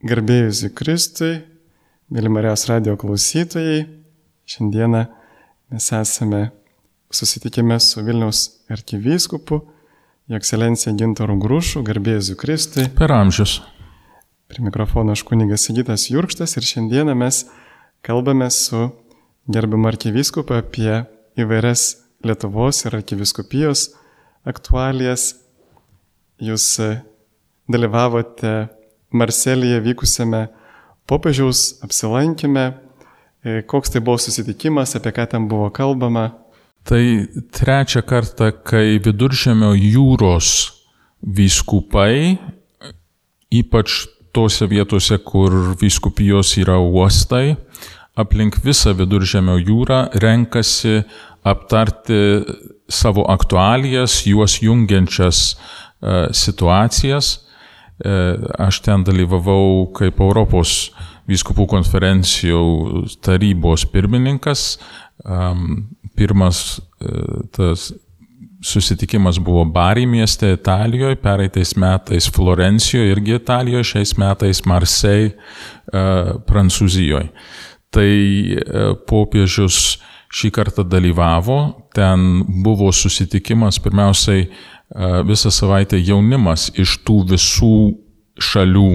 Garbėjus į Kristui, mėly Marijos radio klausytojai, šiandieną mes esame susitikime su Vilniaus arkivyskupu, jo ekscelencija Gintoru Grušu, garbėjus į Kristui. Per amžius. Prie mikrofono aš kunigas Sigitas Jurkštas ir šiandieną mes kalbame su gerbiamu arkivyskupu apie įvairias Lietuvos ir arkiviskupijos aktualijas. Jūs dalyvavote Marselyje vykusiame popiežiaus apsilankime, e, koks tai buvo susitikimas, apie ką ten buvo kalbama. Tai trečią kartą, kai viduržėmio jūros vyskupai, ypač tose vietose, kur vyskupijos yra uostai, aplink visą viduržėmio jūrą renkasi aptarti savo aktualijas, juos jungiančias uh, situacijas E, aš ten dalyvavau kaip Europos vyskupų konferencijų tarybos pirmininkas. Pirmas e, tas susitikimas buvo Bari mieste Italijoje, pereitais metais Florencijoje irgi Italijoje, šiais metais Marseille Prancūzijoje. Tai e, popiežius šį kartą dalyvavo, ten buvo susitikimas pirmiausiai visą savaitę jaunimas iš tų visų šalių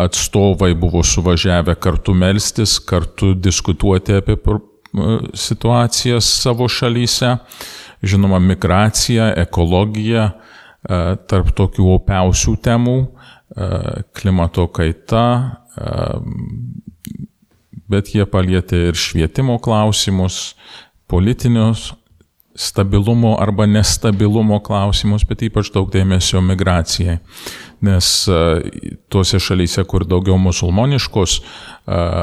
atstovai buvo suvažiavę kartu melstis, kartu diskutuoti apie situacijas savo šalyse. Žinoma, migracija, ekologija, tarp tokių opiausių temų, klimato kaita, bet jie palietė ir švietimo klausimus, politinius stabilumo arba nestabilumo klausimus, bet ypač daug dėmesio migracijai. Nes e, tuose šalyse, kur daugiau musulmoniškos, e,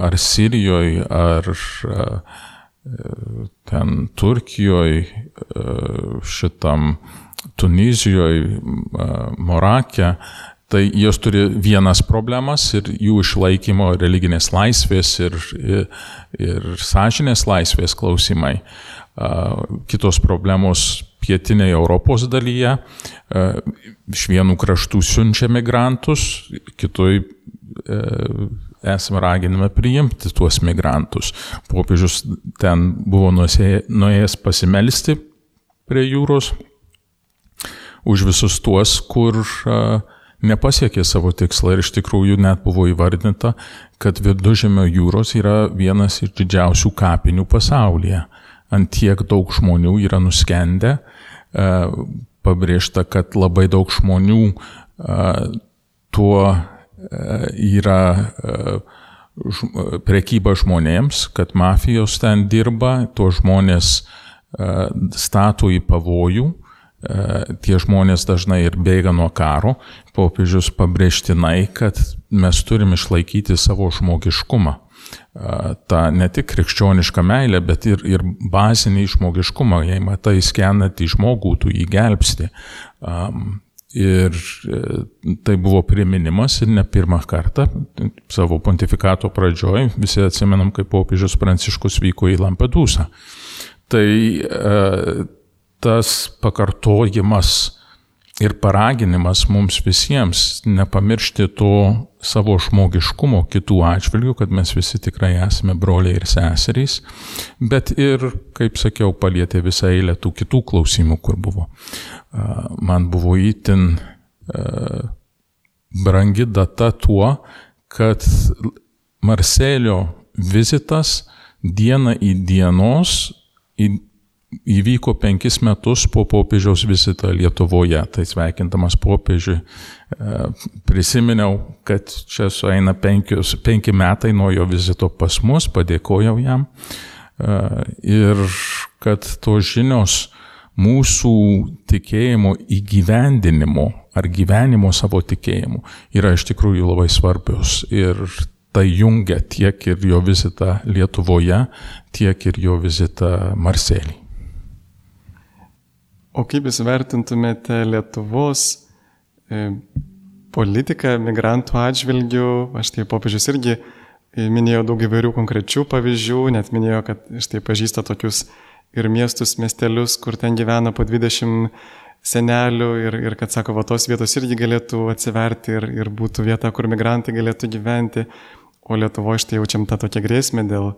ar Sirijoje, ar e, ten Turkijoje, šitam Tunizijoje, Morakė, tai jos turi vienas problemas ir jų išlaikymo religinės laisvės ir, ir, ir sąžinės laisvės klausimai kitos problemos pietinėje Europos dalyje. Iš vienų kraštų siunčia migrantus, kitoj esame raginami priimti tuos migrantus. Popiežius ten buvo nuėjęs pasimelsti prie jūros už visus tuos, kur nepasiekė savo tikslą ir iš tikrųjų net buvo įvardinta, kad viduržėmio jūros yra vienas iš didžiausių kapinių pasaulyje. Ant tiek daug žmonių yra nuskendę, e, pabrėžta, kad labai daug žmonių e, tuo e, yra prekyba žmonėms, kad mafijos ten dirba, tuo žmonės stato į pavojų, tie žmonės dažnai ir bėga nuo karo, popiežius pabrėžtinai, kad mes turim išlaikyti savo žmogiškumą tą ne tik krikščionišką meilę, bet ir, ir bazinį žmogiškumą. Jei matai skenantį žmogų, tu jį gelbsti. Um, ir e, tai buvo priminimas ir ne pirmą kartą savo pontifikato pradžioj. Visi atsimenam, kaip popiežius Pranciškus vyko į Lampedusą. Tai uh, tas pakartojimas ir paraginimas mums visiems nepamiršti to savo žmogiškumo kitų atžvilgių, kad mes visi tikrai esame broliai ir seserys, bet ir, kaip sakiau, palėtė visą eilę tų kitų klausimų, kur buvo. Man buvo įtin brangi data tuo, kad Marselio vizitas diena į dienos į įvyko penkis metus po popiežiaus vizito Lietuvoje. Tai sveikintamas popiežiui e, prisiminiau, kad čia sueina penkius, penki metai nuo jo vizito pas mus, padėkojau jam e, ir kad tos žinios mūsų tikėjimo įgyvendinimo ar gyvenimo savo tikėjimu yra iš tikrųjų labai svarbios ir tai jungia tiek ir jo vizitą Lietuvoje, tiek ir jo vizitą Marselį. O kaip jūs vertintumėte Lietuvos e, politiką migrantų atžvilgių? Aš tai popiežius irgi e, minėjo daug įvairių konkrečių pavyzdžių, net minėjo, kad štai pažįsta tokius ir miestus, miestelius, kur ten gyvena po 20 senelių ir, ir kad, sako, va, tos vietos irgi galėtų atsiverti ir, ir būtų vieta, kur migrantai galėtų gyventi, o Lietuvoje štai jaučiam tą tokią grėsmę dėl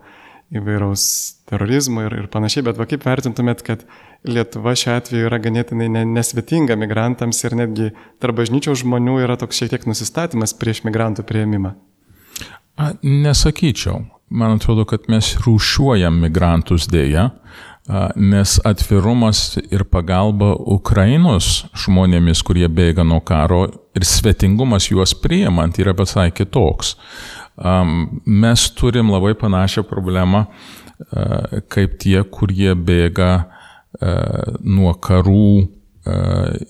įvairaus terorizmo ir, ir panašiai, bet va kaip vertintumėt, kad Lietuva šiuo atveju yra ganėtinai nesvetinga migrantams ir netgi tarp bažnyčios žmonių yra toks šiek tiek nusistatymas prieš migrantų prieimimą? A, nesakyčiau. Man atrodo, kad mes rūšiuojam migrantus dėja, nes atvirumas ir pagalba Ukrainos žmonėmis, kurie bėga nuo karo ir svetingumas juos priimant yra visai kitoks. Mes turim labai panašią problemą kaip tie, kurie bėga nuo karų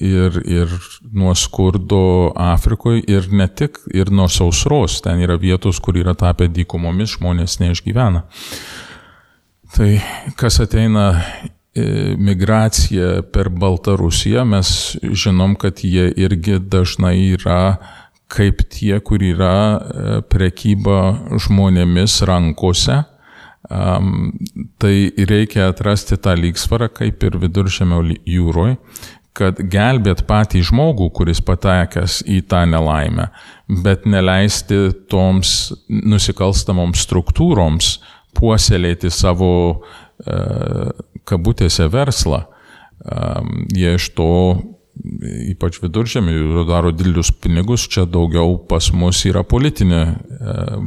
ir, ir nuo skurdo Afrikoje ir ne tik, ir nuo sausros. Ten yra vietos, kur yra tapę dykumomis, žmonės neišgyvena. Tai kas ateina migracija per Baltarusiją, mes žinom, kad jie irgi dažnai yra kaip tie, kur yra e, prekyba žmonėmis rankose. Um, tai reikia atrasti tą lygsvarą, kaip ir viduržėmio jūroje, kad gelbėt patį žmogų, kuris patekęs į tą nelaimę, bet neleisti toms nusikalstamoms struktūroms puoselėti savo uh, kabutėse verslą. Jie iš to ypač viduržėmį, daro didelius pinigus, čia daugiau pas mus yra politinė e,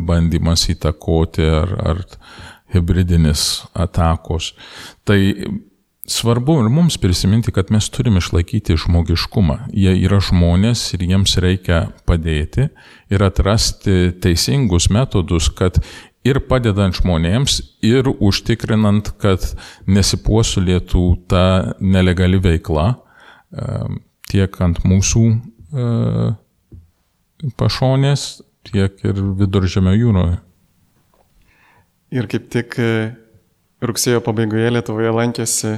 bandymas įtakoti ar, ar hybridinis atakos. Tai svarbu ir mums prisiminti, kad mes turime išlaikyti žmogiškumą. Jie yra žmonės ir jiems reikia padėti ir atrasti teisingus metodus, kad ir padedant žmonėms, ir užtikrinant, kad nesipuosulėtų ta nelegali veikla tiek ant mūsų pašonės, tiek ir viduržėmio jūroje. Ir kaip tik rugsėjo pabaigoje Lietuvoje lankėsi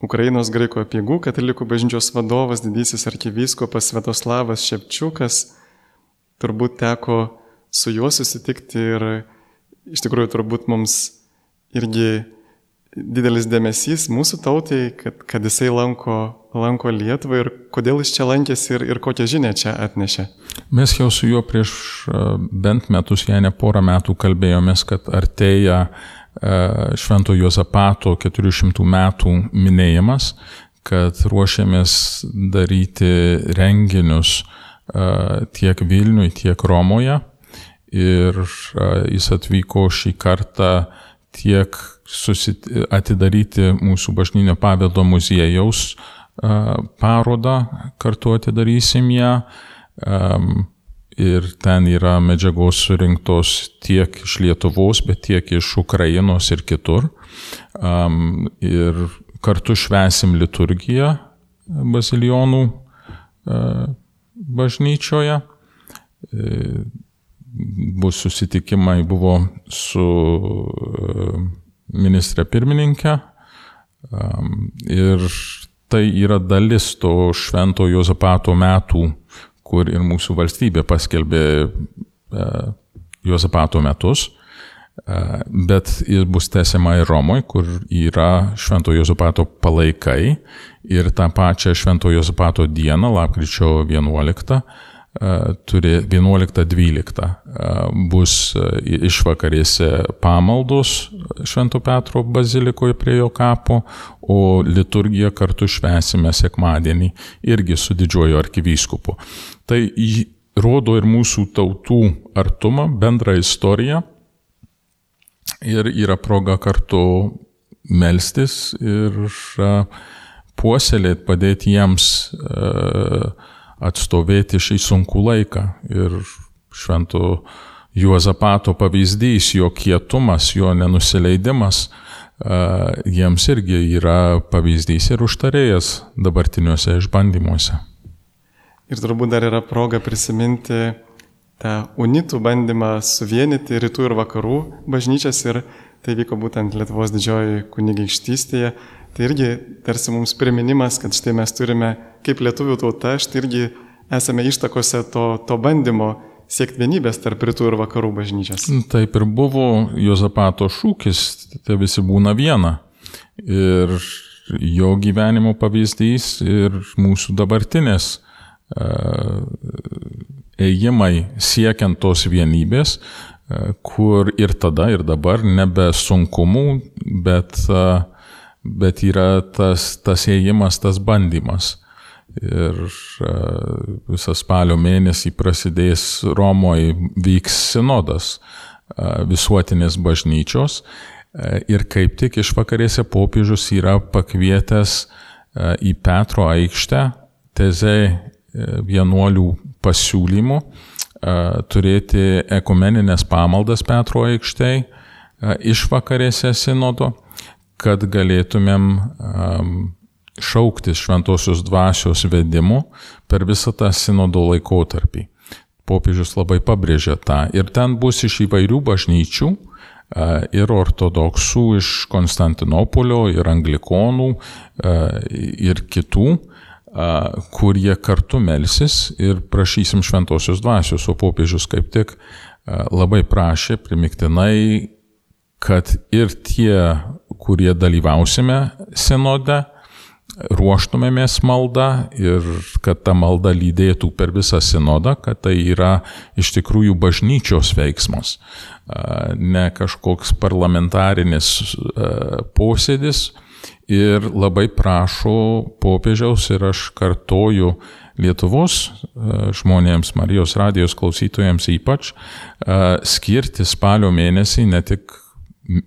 Ukrainos graikų apiegų katalikų bažnyčios vadovas, didysis arkivyskupas Svetoslavas Šepčiukas. Turbūt teko su juo susitikti ir iš tikrųjų turbūt mums irgi didelis dėmesys mūsų tautai, kad, kad jisai lanko, lanko Lietuvą ir kodėl jis čia lankėsi ir, ir kokią žinę čia atnešė. Mes jau su juo prieš bent metus, jei ne porą metų kalbėjomės, kad artėja Švento Juozapato 400 metų minėjimas, kad ruošiamės daryti renginius tiek Vilniui, tiek Romoje. Ir jis atvyko šį kartą tiek susit, atidaryti mūsų bažnytinio paveldo muziejaus parodą, kartu atidarysim ją. Ir ten yra medžiagos surinktos tiek iš Lietuvos, bet tiek iš Ukrainos ir kitur. Ir kartu švesim liturgiją bazilionų bažnyčioje bus susitikimai buvo su ministrė pirmininkė. Ir tai yra dalis to švento Jozapato metų, kur ir mūsų valstybė paskelbė Jozapato metus. Bet jis bus tęsiama ir Romoje, kur yra Švento Jozapato palaikai ir tą pačią Švento Jozapato dieną, lapkričio 11, turi 11-12 bus išvakarėse pamaldos Švento Petro bazilikoje prie jo kapo, o liturgiją kartu švesime sekmadienį irgi su didžiojo arkivyskupu. Tai rodo ir mūsų tautų artumą, bendrą istoriją ir yra proga kartu melstis ir puoselėti, padėti jiems uh, atstovėti šį sunkų laiką. Ir švento Juozapato pavyzdys, jo kietumas, jo nenusileidimas, jiems irgi yra pavyzdys ir užtarėjas dabartiniuose išbandymuose. Ir turbūt dar yra proga prisiminti tą unitų bandymą suvienyti rytų ir vakarų bažnyčias ir tai vyko būtent Lietuvos didžioji kunigaikštystėje Tai irgi tarsi mums priminimas, kad štai mes turime, kaip lietuvių tauta, štai irgi esame ištakose to, to bandymo siekti vienybės tarp rytų ir vakarų bažnyčios. Taip ir buvo Jozapato šūkis, tai visi būna viena. Ir jo gyvenimo pavyzdys ir mūsų dabartinės ėjimai siekiant tos vienybės, kur ir tada, ir dabar nebe sunkumų, bet, bet yra tas, tas ėjimas, tas bandymas. Ir visą spalio mėnesį prasidės Romoje vyks sinodas visuotinės bažnyčios. Ir kaip tik iš vakarėse popiežius yra pakvietęs į Petro aikštę tezė vienuolių pasiūlymų turėti ekumeninės pamaldas Petro aikštėje išvakarėse sinodo, kad galėtumėm šauktis šventosios dvasios vedimu per visą tą sinodo laikotarpį. Popiežius labai pabrėžia tą. Ir ten bus iš įvairių bažnyčių, ir ortodoksų iš Konstantinopolio, ir anglikonų, ir kitų, kurie kartu melsis ir prašysim šventosios dvasios, o popiežius kaip tik labai prašė primiktinai, kad ir tie, kurie dalyvausime sinode, ruoštumėmės maldą ir kad ta malda lydėtų per visą sinodą, kad tai yra iš tikrųjų bažnyčios veiksmas, ne kažkoks parlamentarinis posėdis. Ir labai prašo popiežiaus ir aš kartoju Lietuvos žmonėms, Marijos radijos klausytojams ypač, skirti spalio mėnesį ne tik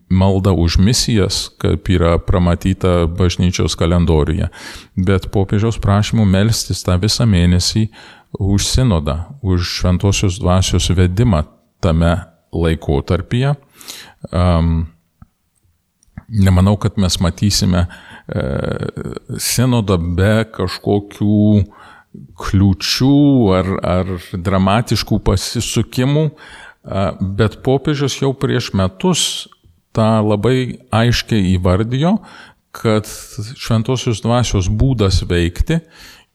malda už misijas, kaip yra pramatyta bažnyčios kalendoriuje, bet popiežiaus prašymų melstis tą visą mėnesį už sinodą, už šventosios dvasios vedimą tame laikotarpyje. Um, nemanau, kad mes matysime e, sinodą be kažkokių kliūčių ar, ar dramatiškų pasisukimų, bet popiežius jau prieš metus tą labai aiškiai įvardijo, kad šventosios dvasios būdas veikti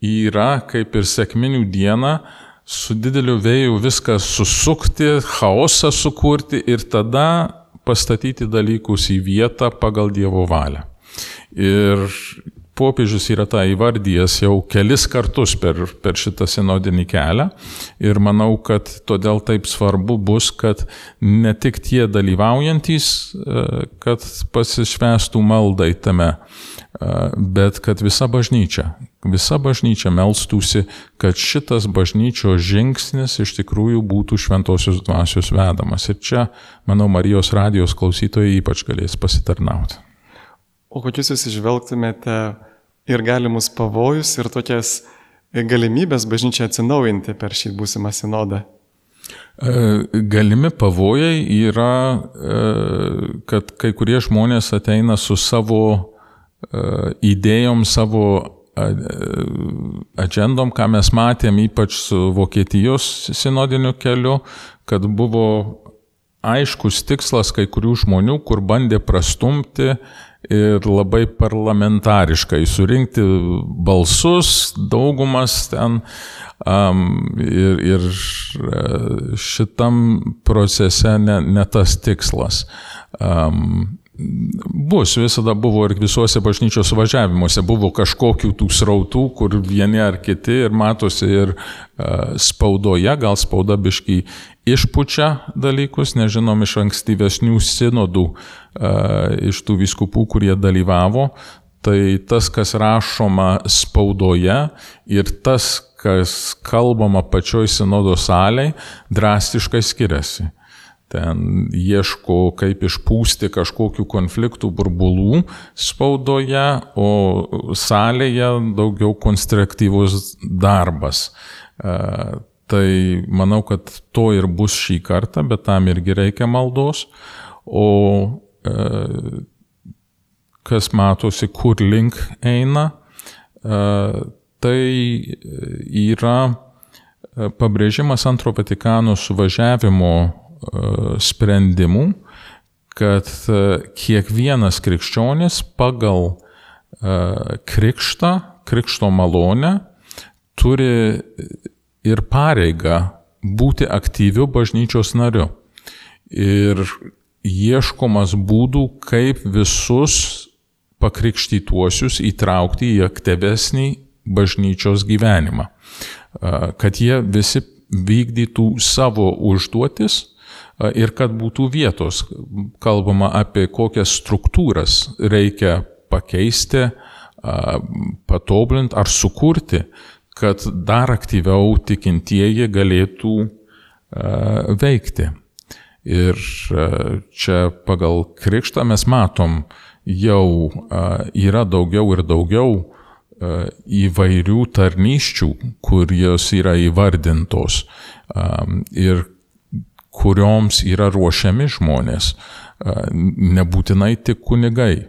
yra kaip ir sėkminių diena su dideliu vėju viską susukti, chaosą sukurti ir tada pastatyti dalykus į vietą pagal Dievo valią. Ir popiežius yra tą įvardyjęs jau kelis kartus per, per šitą sinodinį kelią ir manau, kad todėl taip svarbu bus, kad ne tik tie dalyvaujantys, e, kad pasišvestų maldai tame, e, bet kad visa bažnyčia, visa bažnyčia melstųsi, kad šitas bažnyčios žingsnis iš tikrųjų būtų šventosios dvasios vedamas. Ir čia, manau, Marijos radijos klausytojai ypač galės pasitarnauti. O kokius jūs išvelgtumėte ir galimus pavojus ir tokias galimybės bažnyčia atsinaujinti per šį būsimą sinodą? E, galimi pavojai yra, e, kad kai kurie žmonės ateina su savo e, idėjom, savo agendom, ką mes matėm ypač su Vokietijos sinodiniu keliu, kad buvo aiškus tikslas kai kurių žmonių, kur bandė prastumti ir labai parlamentariškai surinkti balsus, daugumas ten. Um, ir, ir e, šitam procese ne, ne tas tikslas. Um, Bus, visada buvo ir visuose bažnyčios važiavimuose, buvo kažkokių tų srautų, kur vieni ar kiti ir matosi ir uh, spaudoje, gal spauda biškai išpučia dalykus, nežinom iš ankstyvesnių sinodų, uh, iš tų viskupų, kurie dalyvavo, tai tas, kas rašoma spaudoje ir tas, kas kalbama pačioj sinodo salėje, drastiškai skiriasi ten ieško, kaip išpūsti kažkokių konfliktų burbulų spaudoje, o salėje daugiau konstruktyvus darbas. E, tai manau, kad to ir bus šį kartą, bet tam irgi reikia maldos. O e, kas matosi, kur link eina, e, tai yra pabrėžimas antro Vatikano suvažiavimo sprendimų, kad e, kiekvienas krikščionis pagal e, krikštą, krikšto malonę turi ir pareigą būti aktyviu bažnyčios nariu. Ir ieškomas būdų, kaip visus pakrikštytuosius įtraukti į aktyvesnį bažnyčios gyvenimą, kad jie visi vykdytų savo užduotis ir kad būtų vietos, kalbama apie kokias struktūras reikia pakeisti, patobulinti ar sukurti, kad dar aktyviau tikintieji galėtų veikti. Ir čia pagal krikštą mes matom, jau yra daugiau ir daugiau įvairių tarnyščių, kur jos yra įvardintos ir kurioms yra ruošiami žmonės, nebūtinai tik kunigai.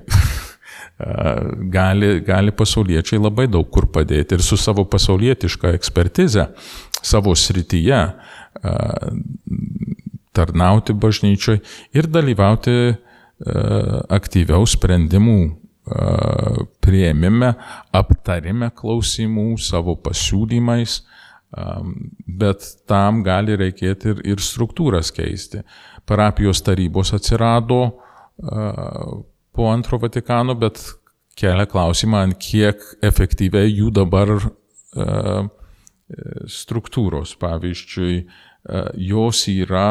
Gali, gali pasauliečiai labai daug kur padėti ir su savo pasaulietiška ekspertize, savo srityje tarnauti bažnyčioj ir dalyvauti aktyviau sprendimų prieimime, aptarime klausimų, savo pasiūlymais, bet tam gali reikėti ir, ir struktūras keisti. Parapijos tarybos atsirado po antro Vatikano, bet kelia klausimą, kiek efektyviai jų dabar struktūros. Pavyzdžiui, jos yra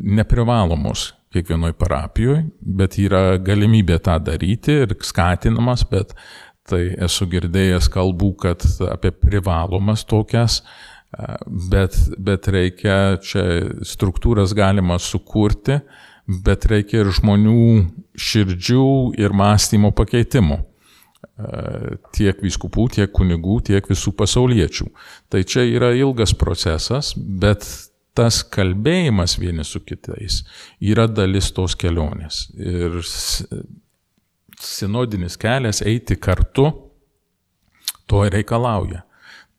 neprivalomos kiekvienoj parapijoje, bet yra galimybė tą daryti ir skatinamas, bet tai esu girdėjęs kalbų, kad apie privalomas tokias, bet, bet reikia čia struktūras galima sukurti, bet reikia ir žmonių širdžių ir mąstymo pakeitimų tiek viskupų, tiek kunigų, tiek visų pasauliečių. Tai čia yra ilgas procesas, bet tas kalbėjimas vieni su kitais yra dalis tos kelionės. Ir sinodinis kelias eiti kartu to reikalauja.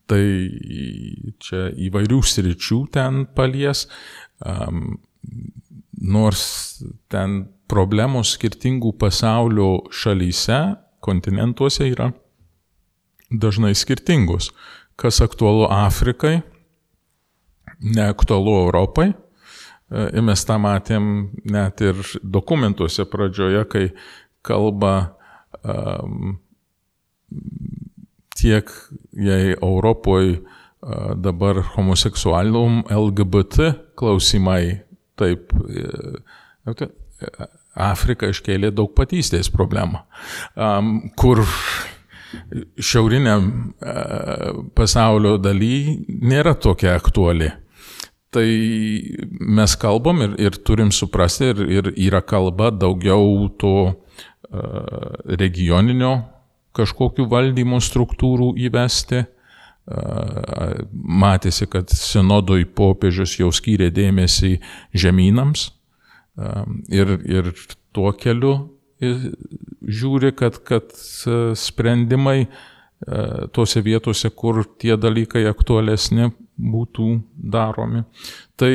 Tai čia įvairių sričių ten palies, um, nors ten problemos skirtingų pasaulio šalyse, kontinentuose yra dažnai skirtingos. Kas aktualu Afrikai, neaktualu Europai. E, ir mes tą matėm net ir dokumentuose pradžioje, kai kalba um, tiek, jei Europoje uh, dabar homoseksualum LGBT klausimai, taip, uh, Afrika iškėlė daug patystės problemą, um, kur šiauriniam uh, pasaulio daly nėra tokia aktuali. Tai mes kalbam ir, ir turim suprasti, ir, ir yra kalba daugiau to uh, regioninio kažkokių valdymo struktūrų įvesti. Uh, matėsi, kad sinodoj popiežius jau skyrė dėmesį žemynams uh, ir, ir tuo keliu žiūri, kad, kad sprendimai tose vietose, kur tie dalykai aktualesni, būtų daromi. Tai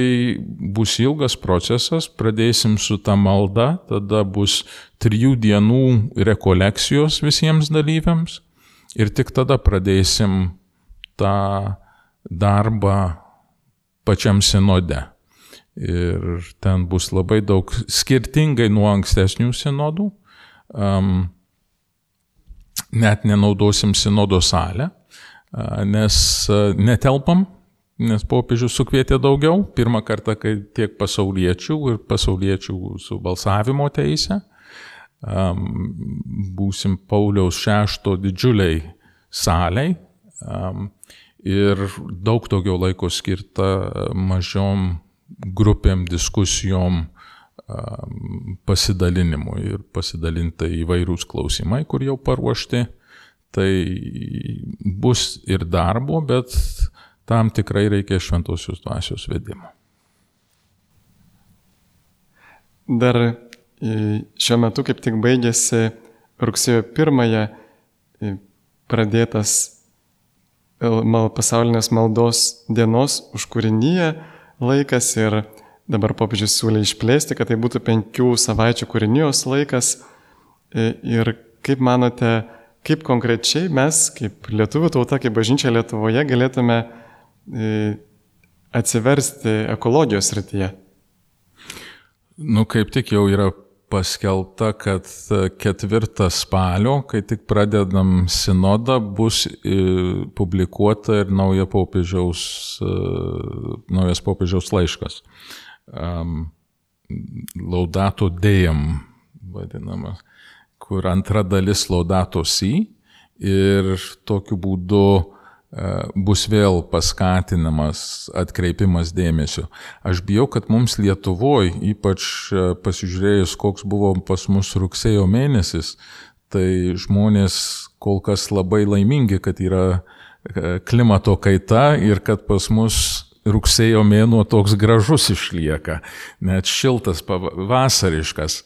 bus ilgas procesas, pradėsim su ta malda, tada bus trijų dienų rekolekcijos visiems dalyviams ir tik tada pradėsim tą darbą pačiam sinode. Ir ten bus labai daug skirtingai nuo ankstesnių sinodų. Um, net nenaudosim sinodo salę, nes netelpam nes popiežius sukvietė daugiau, pirmą kartą, tiek pasauliečių ir pasauliečių su balsavimo teise. Um, būsim Pauliaus šešto didžiuliai saliai um, ir daug daugiau laiko skirta mažiom grupėm, diskusijom, um, pasidalinimui ir pasidalinta įvairūs klausimai, kur jau paruošti. Tai bus ir darbo, bet tam tikrai reikia šventosios dvasios vedimo. Dar e, šiuo metu kaip tik baigėsi rugsėjo pirmąją e, pradėtas pasaulinės maldos dienos už kūrinyje laikas ir dabar popiežius siūlė išplėsti, kad tai būtų penkių savaičių kūrinijos laikas. E, ir kaip manote, kaip konkrečiai mes, kaip lietuvių tauta, kaip bažnyčia Lietuvoje, galėtume atsiversti ekologijos rytyje? Nu, kaip tik jau yra paskelbta, kad ketvirtą spalio, kai tik pradedam sinodą, bus publikuota ir nauja popiežiaus, naujas popiežiaus laiškas. Laudato Dejam vadinamas, kur antra dalis Laudato Si ir tokiu būdu bus vėl paskatinamas atkreipimas dėmesio. Aš bijau, kad mums Lietuvoje, ypač pasižiūrėjus, koks buvo pas mus rugsėjo mėnesis, tai žmonės kol kas labai laimingi, kad yra klimato kaita ir kad pas mus rugsėjo mėnuo toks gražus išlieka, net šiltas, vasariškas,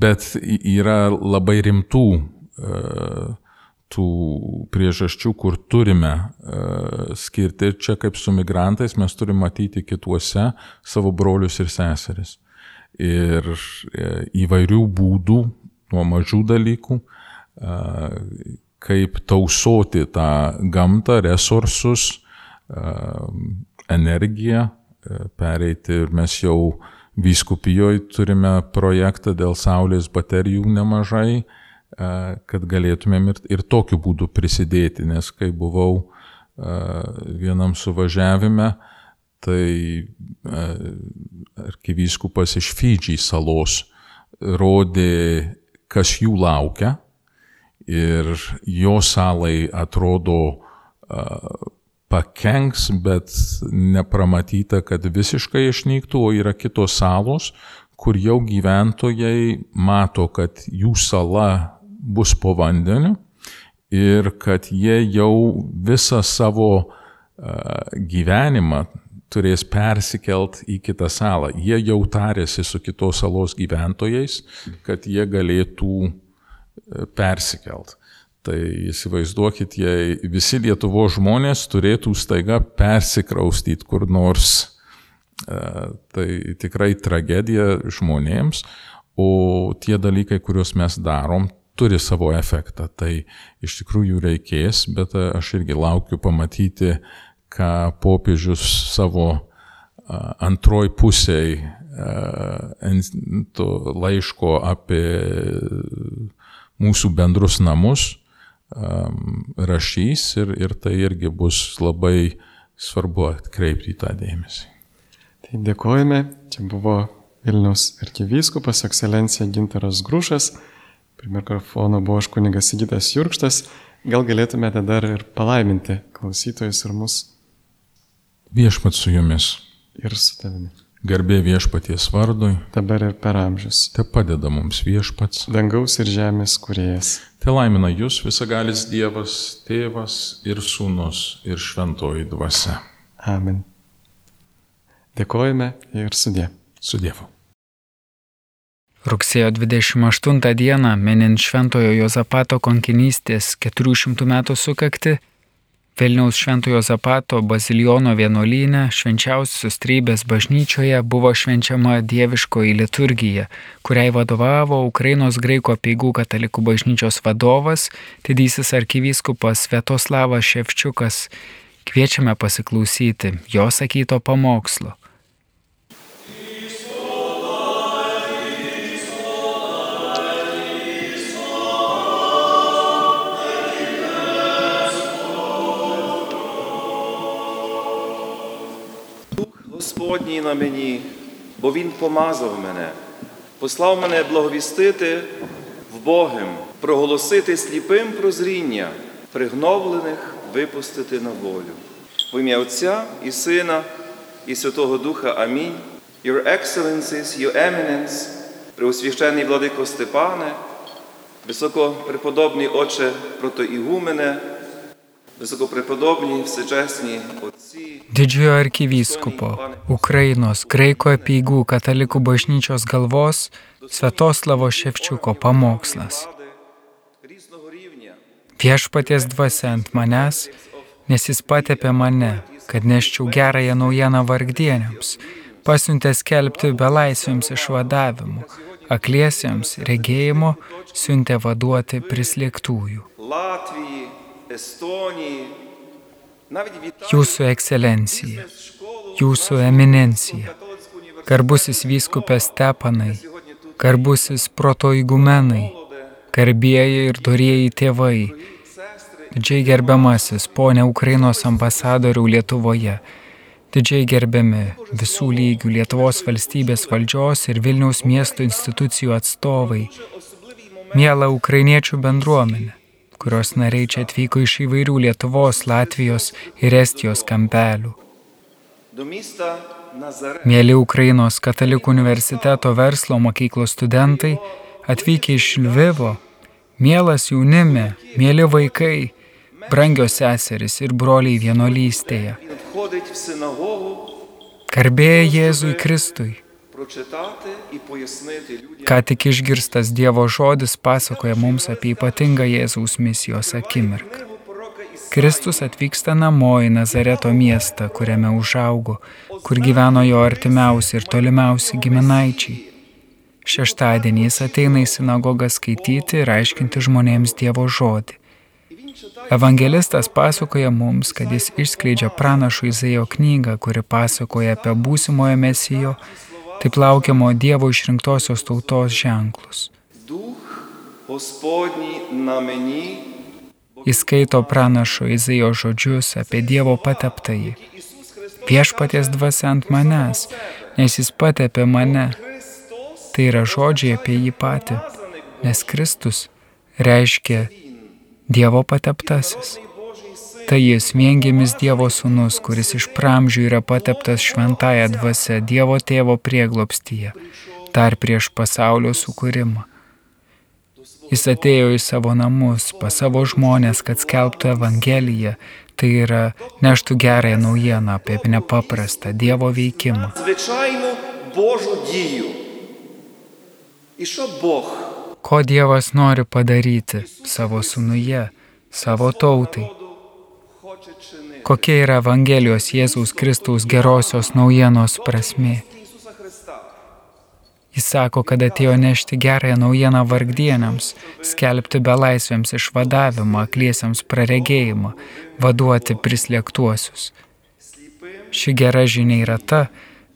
bet yra labai rimtų tų priežasčių, kur turime uh, skirti. Ir čia kaip su migrantais mes turime matyti kituose savo brolius ir seseris. Ir uh, įvairių būdų, nuo mažų dalykų, uh, kaip tausoti tą gamtą, resursus, energiją, pereiti ir mes jau vyskupijoje turime projektą dėl saulės baterijų nemažai, kad galėtumėm ir, ir tokiu būdu prisidėti, nes kai buvau vienam suvažiavime, tai arkivyskupas iš Fidži salos rodė, kas jų laukia ir jo salai atrodo pakenks, bet nepramatyta, kad visiškai išnyktų, o yra kitos salos, kur jau gyventojai mato, kad jų sala bus po vandeniu ir kad jie jau visą savo gyvenimą turės persikelt į kitą salą. Jie jau tarėsi su kitos salos gyventojais, kad jie galėtų persikelt. Tai įsivaizduokit, jei visi Lietuvo žmonės turėtų staiga persikraustyti kur nors, tai tikrai tragedija žmonėms, o tie dalykai, kuriuos mes darom, turi savo efektą. Tai iš tikrųjų reikės, bet e, aš irgi laukiu pamatyti, ką popiežius savo antroj pusėj to laiško apie mūsų bendrus namus rašys ir, ir tai irgi bus labai svarbu atkreipti į tą dėmesį. Tai dėkojame, čia buvo Vilnius arkivyskupas, ekscelencija Gintaras Grušas. Prie mikrofono buvo aš kunigas Sigitas Jurkštas. Gal galėtumėte dar ir palaiminti klausytojus ir mus? Viešpat su jumis. Ir su tavimi. Garbė viešpaties vardui. Dabar ir per amžius. Te padeda mums viešpats. Dangaus ir žemės kuriejas. Te laimina jūs visagalis Dievas, Tėvas ir Sūnus ir Šventoji Dvasia. Amen. Dėkojame ir sudė. Su Dievu. Rugsėjo 28 dieną, minint Šventojo Jozapato konkinystės 400 metų sukakti, Vilniaus Šventojo Zapato baziliono vienuolynė švenčiausios trybės bažnyčioje buvo švenčiama dieviškoji liturgija, kuriai vadovavo Ukrainos graiko peigų katalikų bažnyčios vadovas, didysis arkivyskupas Svetoslavas Ševčiukas. Kviečiame pasiklausyti jo sakyto pamokslo. Господній на мені, бо Він помазав мене, послав мене благовістити в Богим, проголосити сліпим прозріння, пригновлених випустити на волю. В ім'я Отця і Сина, і Святого Духа Амінь. Your Excellencies, Your Eminence, Преосвященний владико Степане, високопреподобний Отче протоігумене, високопреподобні всечесні отці. didžiojo arkivyskupo Ukrainos Graiko apieigų katalikų bažnyčios galvos Svetoslavo Ševčiuko pamokslas. Viešpaties dvasia ant manęs, nes jis patepė mane, kad neščiau gerąją naujieną vargdieniams, pasiuntė skelbti belaisviams išvadavimu, akliesiems regėjimo, siuntė vaduoti prislėgtųjų. Latvijai, Estonijai, Jūsų ekscelencija, Jūsų eminencija, garbusis vyskupė Stepanai, garbusis protoigumenai, garbėjai ir dorėjai tėvai, didžiai gerbiamasis ponė Ukrainos ambasadorių Lietuvoje, didžiai gerbiami visų lygių Lietuvos valstybės valdžios ir Vilniaus miesto institucijų atstovai, mėla ukrainiečių bendruomenė, kurios nariai čia atvyko iš įvairių Lietuvos, Latvijos ir Estijos kampelių. Mėly Ukrainos katalikų universiteto verslo mokyklos studentai, atvykę iš Lvivo, mielas jaunime, mėly vaikai, brangios seseris ir broliai vienolystėje. Garbėja Jėzui Kristui. Ką tik išgirstas Dievo žodis pasakoja mums apie ypatingą Jėzaus misijos akimirką. Kristus atvyksta namo į Nazareto miestą, kuriame užaugo, kur gyveno jo artimiausi ir tolimiausi giminaičiai. Šeštadienį jis ateina į sinagogą skaityti ir aiškinti žmonėms Dievo žodį. Evangelistas pasakoja mums, kad jis išskleidžia pranašo Izaijo knygą, kuri pasakoja apie būsimojo mesijo, taip laukiamo Dievo išrinktosios tautos ženklus. Meni, Įskaito pranašo Izaijo žodžius apie Dievo pateptąjį. Viešpaties dvasia ant manęs, nes jis patepė mane. Tai yra žodžiai apie jį patį, nes Kristus reiškia Dievo pateptasis. Tai jis viengimis Dievo sūnus, kuris iš pramžių yra pateptas šventąją dvasę Dievo tėvo prieglopstyje, dar prieš pasaulio sukūrimą. Jis atėjo į savo namus, pas savo žmonės, kad skelbtų Evangeliją, tai yra neštų gerąją naujieną apie nepaprastą Dievo veikimą. Ko Dievas nori padaryti savo sunuje, savo tautai? Kokia yra Evangelijos Jėzaus Kristaus gerosios naujienos prasme? Jis sako, kad atėjo nešti gerąją naujieną vargdieniams, skelbti belaisviams išvadavimą, akliesiams praregėjimą, vaduoti prislėgtuosius. Ši gera žinia yra ta,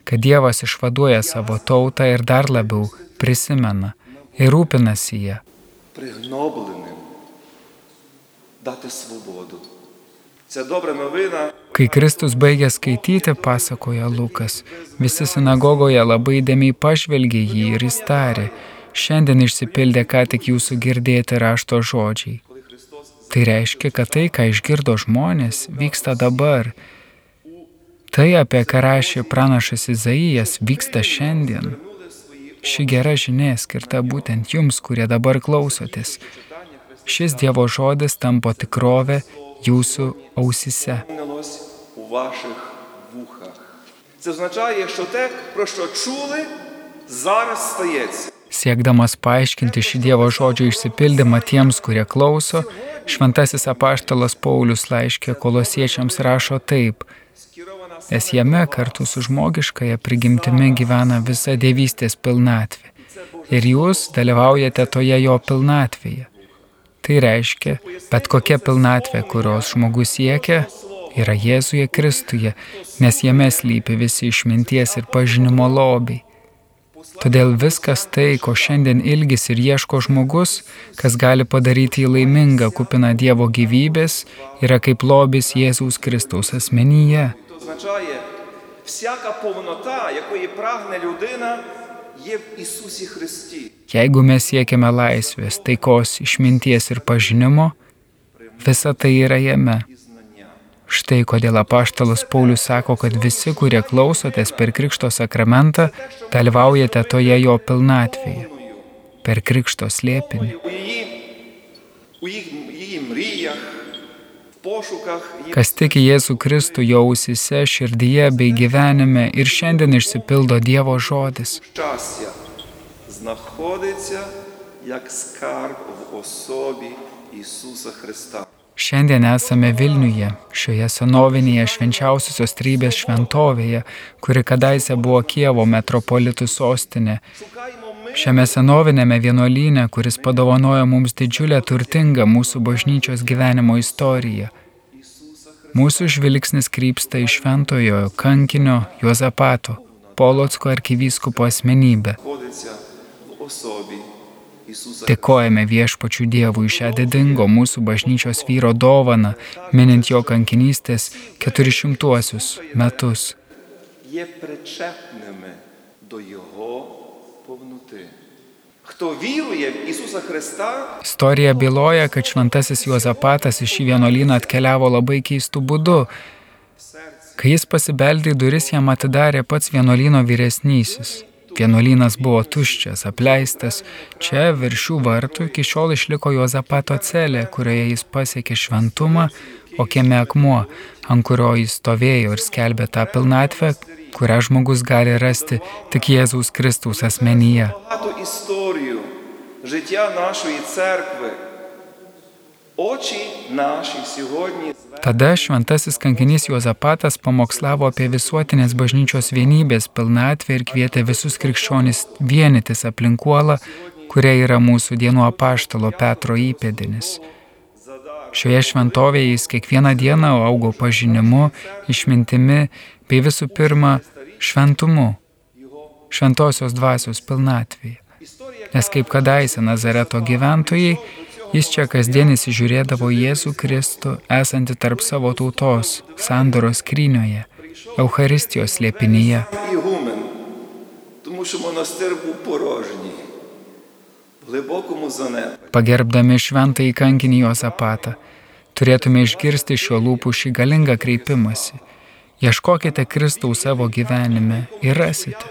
kad Dievas išvaduoja savo tautą ir dar labiau prisimena ir rūpinasi ją. Prihnoblinim, date svobodu. Kai Kristus baigė skaityti, pasakoja Lukas, visi sinagogoje labai dėmiai pažvelgė jį ir jis tarė, šiandien išsipildė ką tik jūsų girdėti rašto žodžiai. Tai reiškia, kad tai, ką išgirdo žmonės, vyksta dabar. Tai, apie ką rašė pranašas Izaijas, vyksta šiandien. Ši gera žinia skirta būtent jums, kurie dabar klausotės. Šis Dievo žodis tampo tikrovę jūsų ausise. Це означає, що те, про що чули, зараз стається. Siekdamas paaiškinti šį Dievo žodžio išsipildymą tiems, kurie klauso, šventasis apaštalas Paulius laiškė kolosiečiams rašo taip, nes jame kartu su žmogiškaja prigimtimi gyvena visa dievystės pilnatvė ir jūs dalyvaujate toje jo pilnatvėje. Tai reiškia, bet kokia pilnatvė, kurios žmogus siekia, yra Jėzuje Kristuje, nes jame slypi visi išminties ir pažinimo lobiai. Todėl viskas tai, ko šiandien ilgis ir ieško žmogus, kas gali padaryti jį laimingą, kupiną Dievo gyvybės, yra kaip lobis Jėzaus Kristaus asmenyje. Всяка повнота, якої прагне людина, Jeigu mes siekiame laisvės, taikos, išminties ir pažinimo, visa tai yra jame. Štai kodėl apaštalas Paulius sako, kad visi, kurie klausotės per Krikšto sakramentą, dalyvaujate toje jo pilnatvėje, per Krikšto slėpinį. Kas tiki Jėzų Kristų jo ausise, širdyje bei gyvenime ir šiandien išsipildo Dievo žodis. Šiandien esame Vilniuje, šioje senovinėje švenčiausiosios trybės šventovėje, kuri kadaise buvo Kievo metropolitų sostinė. Šiame senovinėme vienuolyne, kuris padovanojo mums didžiulę turtingą mūsų bažnyčios gyvenimo istoriją. Mūsų žvilgsnis krypsta į šventojo kankinio Juozapato, Polotsko arkivyskupo asmenybę. Dėkojame viešpačių Dievui šią didingo mūsų bažnyčios vyro dovaną, minint jo kankinystės 400 metus є причепними до Його повноти. Хто вірує в Ісуса Христа, Istorija byloja, kad šventasis Juozapatas į šį vienuolyną atkeliavo labai keistų būdų. Kai jis pasibeldė į duris, jam atidarė pats vienuolyno vyresnysis. Vienuolynas buvo tuščias, apleistas. Čia virš šių vartų iki šiol išliko Juozapato celė, kurioje jis pasiekė šventumą, o kieme akmuo, ant kurio jis stovėjo ir skelbė tą pilnatvę, kurią žmogus gali rasti tik Jėzaus Kristaus asmenyje. Tada šventasis kankinys Juozapatas pamokslavo apie visuotinės bažnyčios vienybės pilnatvę ir kvietė visus krikščionis vienytis aplinkuolą, kuria yra mūsų dienų apaštalo Petro įpėdinis. Šioje šventovėje jis kiekvieną dieną augo pažinimu, išmintimi bei visų pirma šventumu, šventosios dvasios pilnatvėje. Nes kaip kadaise Nazareto gyventojai, jis čia kasdien įsižiūrėdavo Jėzų Kristų esantį tarp savo tautos, sandoros krynioje, Euharistijos liepinyje. Pagerbdami šventąjį kankinį Jozapatą, turėtume išgirsti šio lūpų šį galingą kreipimąsi – Ieškokite Kristaus savo gyvenime ir rasite.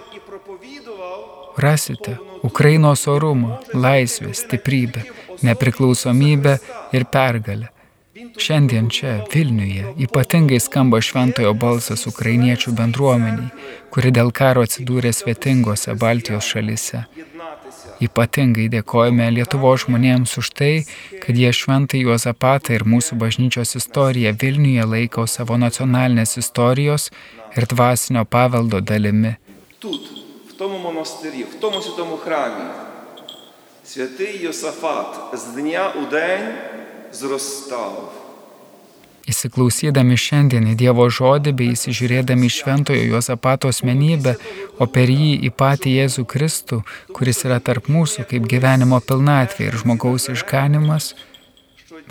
Rasite Ukrainos orumą, laisvę, stiprybę, nepriklausomybę ir pergalę. Šiandien čia, Vilniuje, ypatingai skamba šventojo balsas ukrainiečių bendruomeniai, kuri dėl karo atsidūrė svetingose Baltijos šalise. Ypatingai dėkojame Lietuvo žmonėms už tai, kad jie šventai Juozapatą ir mūsų bažnyčios istoriją Vilniuje laiko savo nacionalinės istorijos ir dvasinio paveldo dalimi. тут, в тому монастирі, в тому святому храмі. Святий Йосафат з дня у день зростав. Įsiklausydami šiandien į Dievo žodį bei įsižiūrėdami šventojo Juozapato asmenybę, o per jį į patį Jėzų Kristų, kuris yra tarp mūsų kaip gyvenimo pilnatvė ir žmogaus išganimas,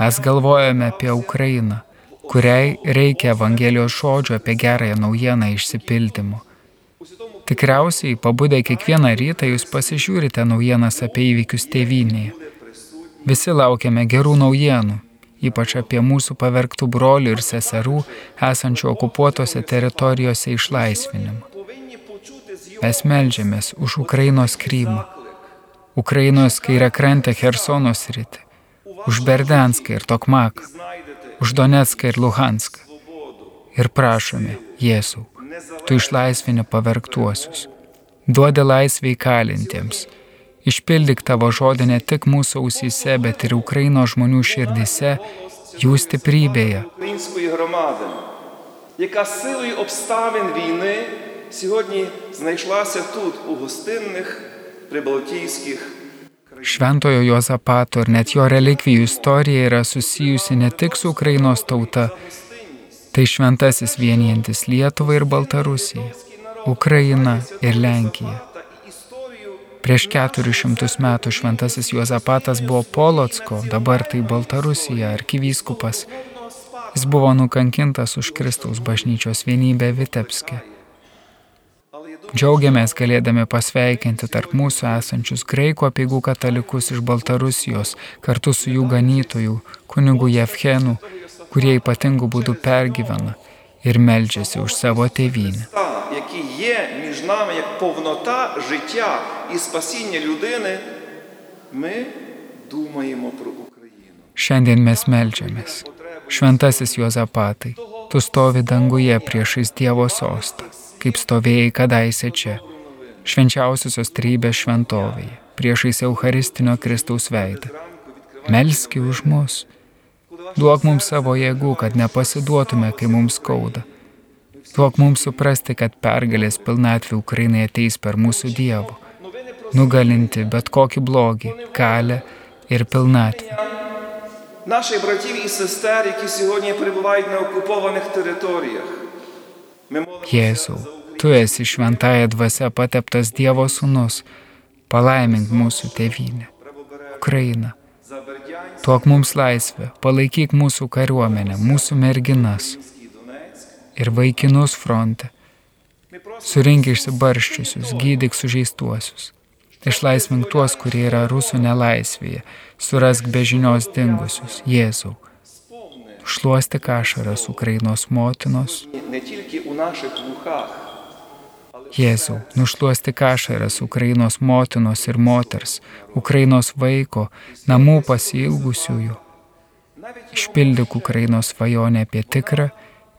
mes galvojame apie Ukrainą, kuriai reikia Evangelijos žodžio apie gerąją naujieną išsipildymo. Tikriausiai, pabudę kiekvieną rytą, jūs pasižiūrite naujienas apie įvykius tėvynėje. Visi laukiame gerų naujienų, ypač apie mūsų pavergtų brolių ir seserų esančių okupuotose teritorijose išlaisvinimą. Mes melžiamės už Ukrainos Krymą, Ukrainos kairiakrantę Hersono sritį, už Berdanską ir Tokmaką, už Donetską ir Luhanską. Ir prašome, Jėzau, tu išlaisvini pavergtuosius, duodi laisvę įkalintiems, išpildyk tavo žodį ne tik mūsų ausyse, bet ir Ukrainos žmonių širdise, jų stiprybėje. української громади, яка силою обставин війни сьогодні знайшлася тут, у гостинних прибалтійських Šventojo Jozapato ir net jo relikvijų istorija yra susijusi ne tik su Ukrainos tauta, tai šventasis vienijantis Lietuvą ir Baltarusiją, Ukrainą ir Lenkiją. Prieš 400 metų šventasis Juozapatas buvo Polocko, dabar tai Baltarusija, arkivyskupas. Jis buvo nukankintas už Kristaus bažnyčios vienybę Vitebske. Džiaugiamės galėdami pasveikinti tarp mūsų esančius graikų apieigų katalikus iš Baltarusijos kartu su jų ganytojų, kunigų Jevhenų, kurie ypatingų būdų pergyvena ir meldžiasi už savo tėvynę. Та, які є між нами як повнота життя і спасіння людини, ми думаємо про Україну. Šiandien mes melžiamės. Šventasis Juozapatai, tu stovi danguje priešais Dievo sostą, kaip stovėjai kadaise čia, švenčiausiosios trybės šventovėje, priešais Eucharistinio Kristaus veidą. Melski už mus. Duok mums savo jėgų, kad nepasiduotume, kai mums skauda. Duok mums suprasti, kad pergalės pilnatvė Ukrainai ateis per mūsų Dievo, nugalinti bet kokį blogį, kalę ir pilnatvę. Наших братів і сестер, які сьогодні перебувають на окупованих територіях. Ми молимося Jėzau, tu esi šventąją dvasia pateptas Dievo sūnus, palaimink mūsų tėvynę. Ukrainą. Tuok mums laisvę, palaikyk mūsų kariuomenę, mūsų merginas ir vaikinus fronte. Surink išsibarščiusius, gydyk sužeistuosius. Išlaisvink tuos, kurie yra rusų nelaisvėje. Surask be žinios dingusius, Jėzau. Šluosti kašaras Ukrainos motinos. Ne tik mūsų lūkach, Jėzau, nušluostik ašaras Ukrainos motinos ir moters, Ukrainos vaiko, namų pasilgusiųjų. Išpildyk Ukrainos svajonę apie tikrą,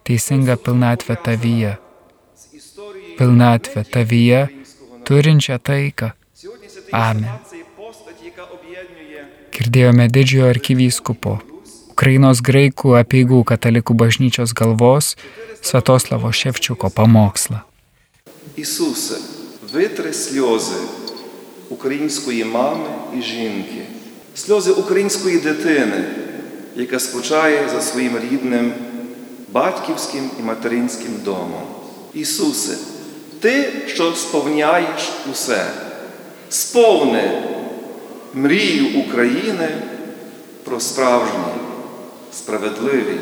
teisingą pilnatvę tavyje. Pilnatvę tavyje, turinčią taiką. Amen. Girdėjome didžiojo arkivyskupo Ukrainos graikų apieigų katalikų bažnyčios galvos Svetoslavo Ševčiuko pamokslą. Ісусе, витри сльози української мами і жінки, сльози української дитини, яка скучає за своїм рідним батьківським і материнським домом. Ісусе, Ти, що сповняєш усе, сповни мрію України про справжній, справедливий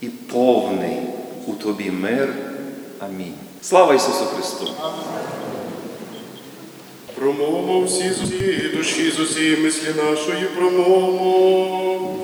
і повний у Тобі мир. Амінь. Слава Ісусу Христу! Промовимо всі з усієї душі, з усієї мислі нашої промовимо.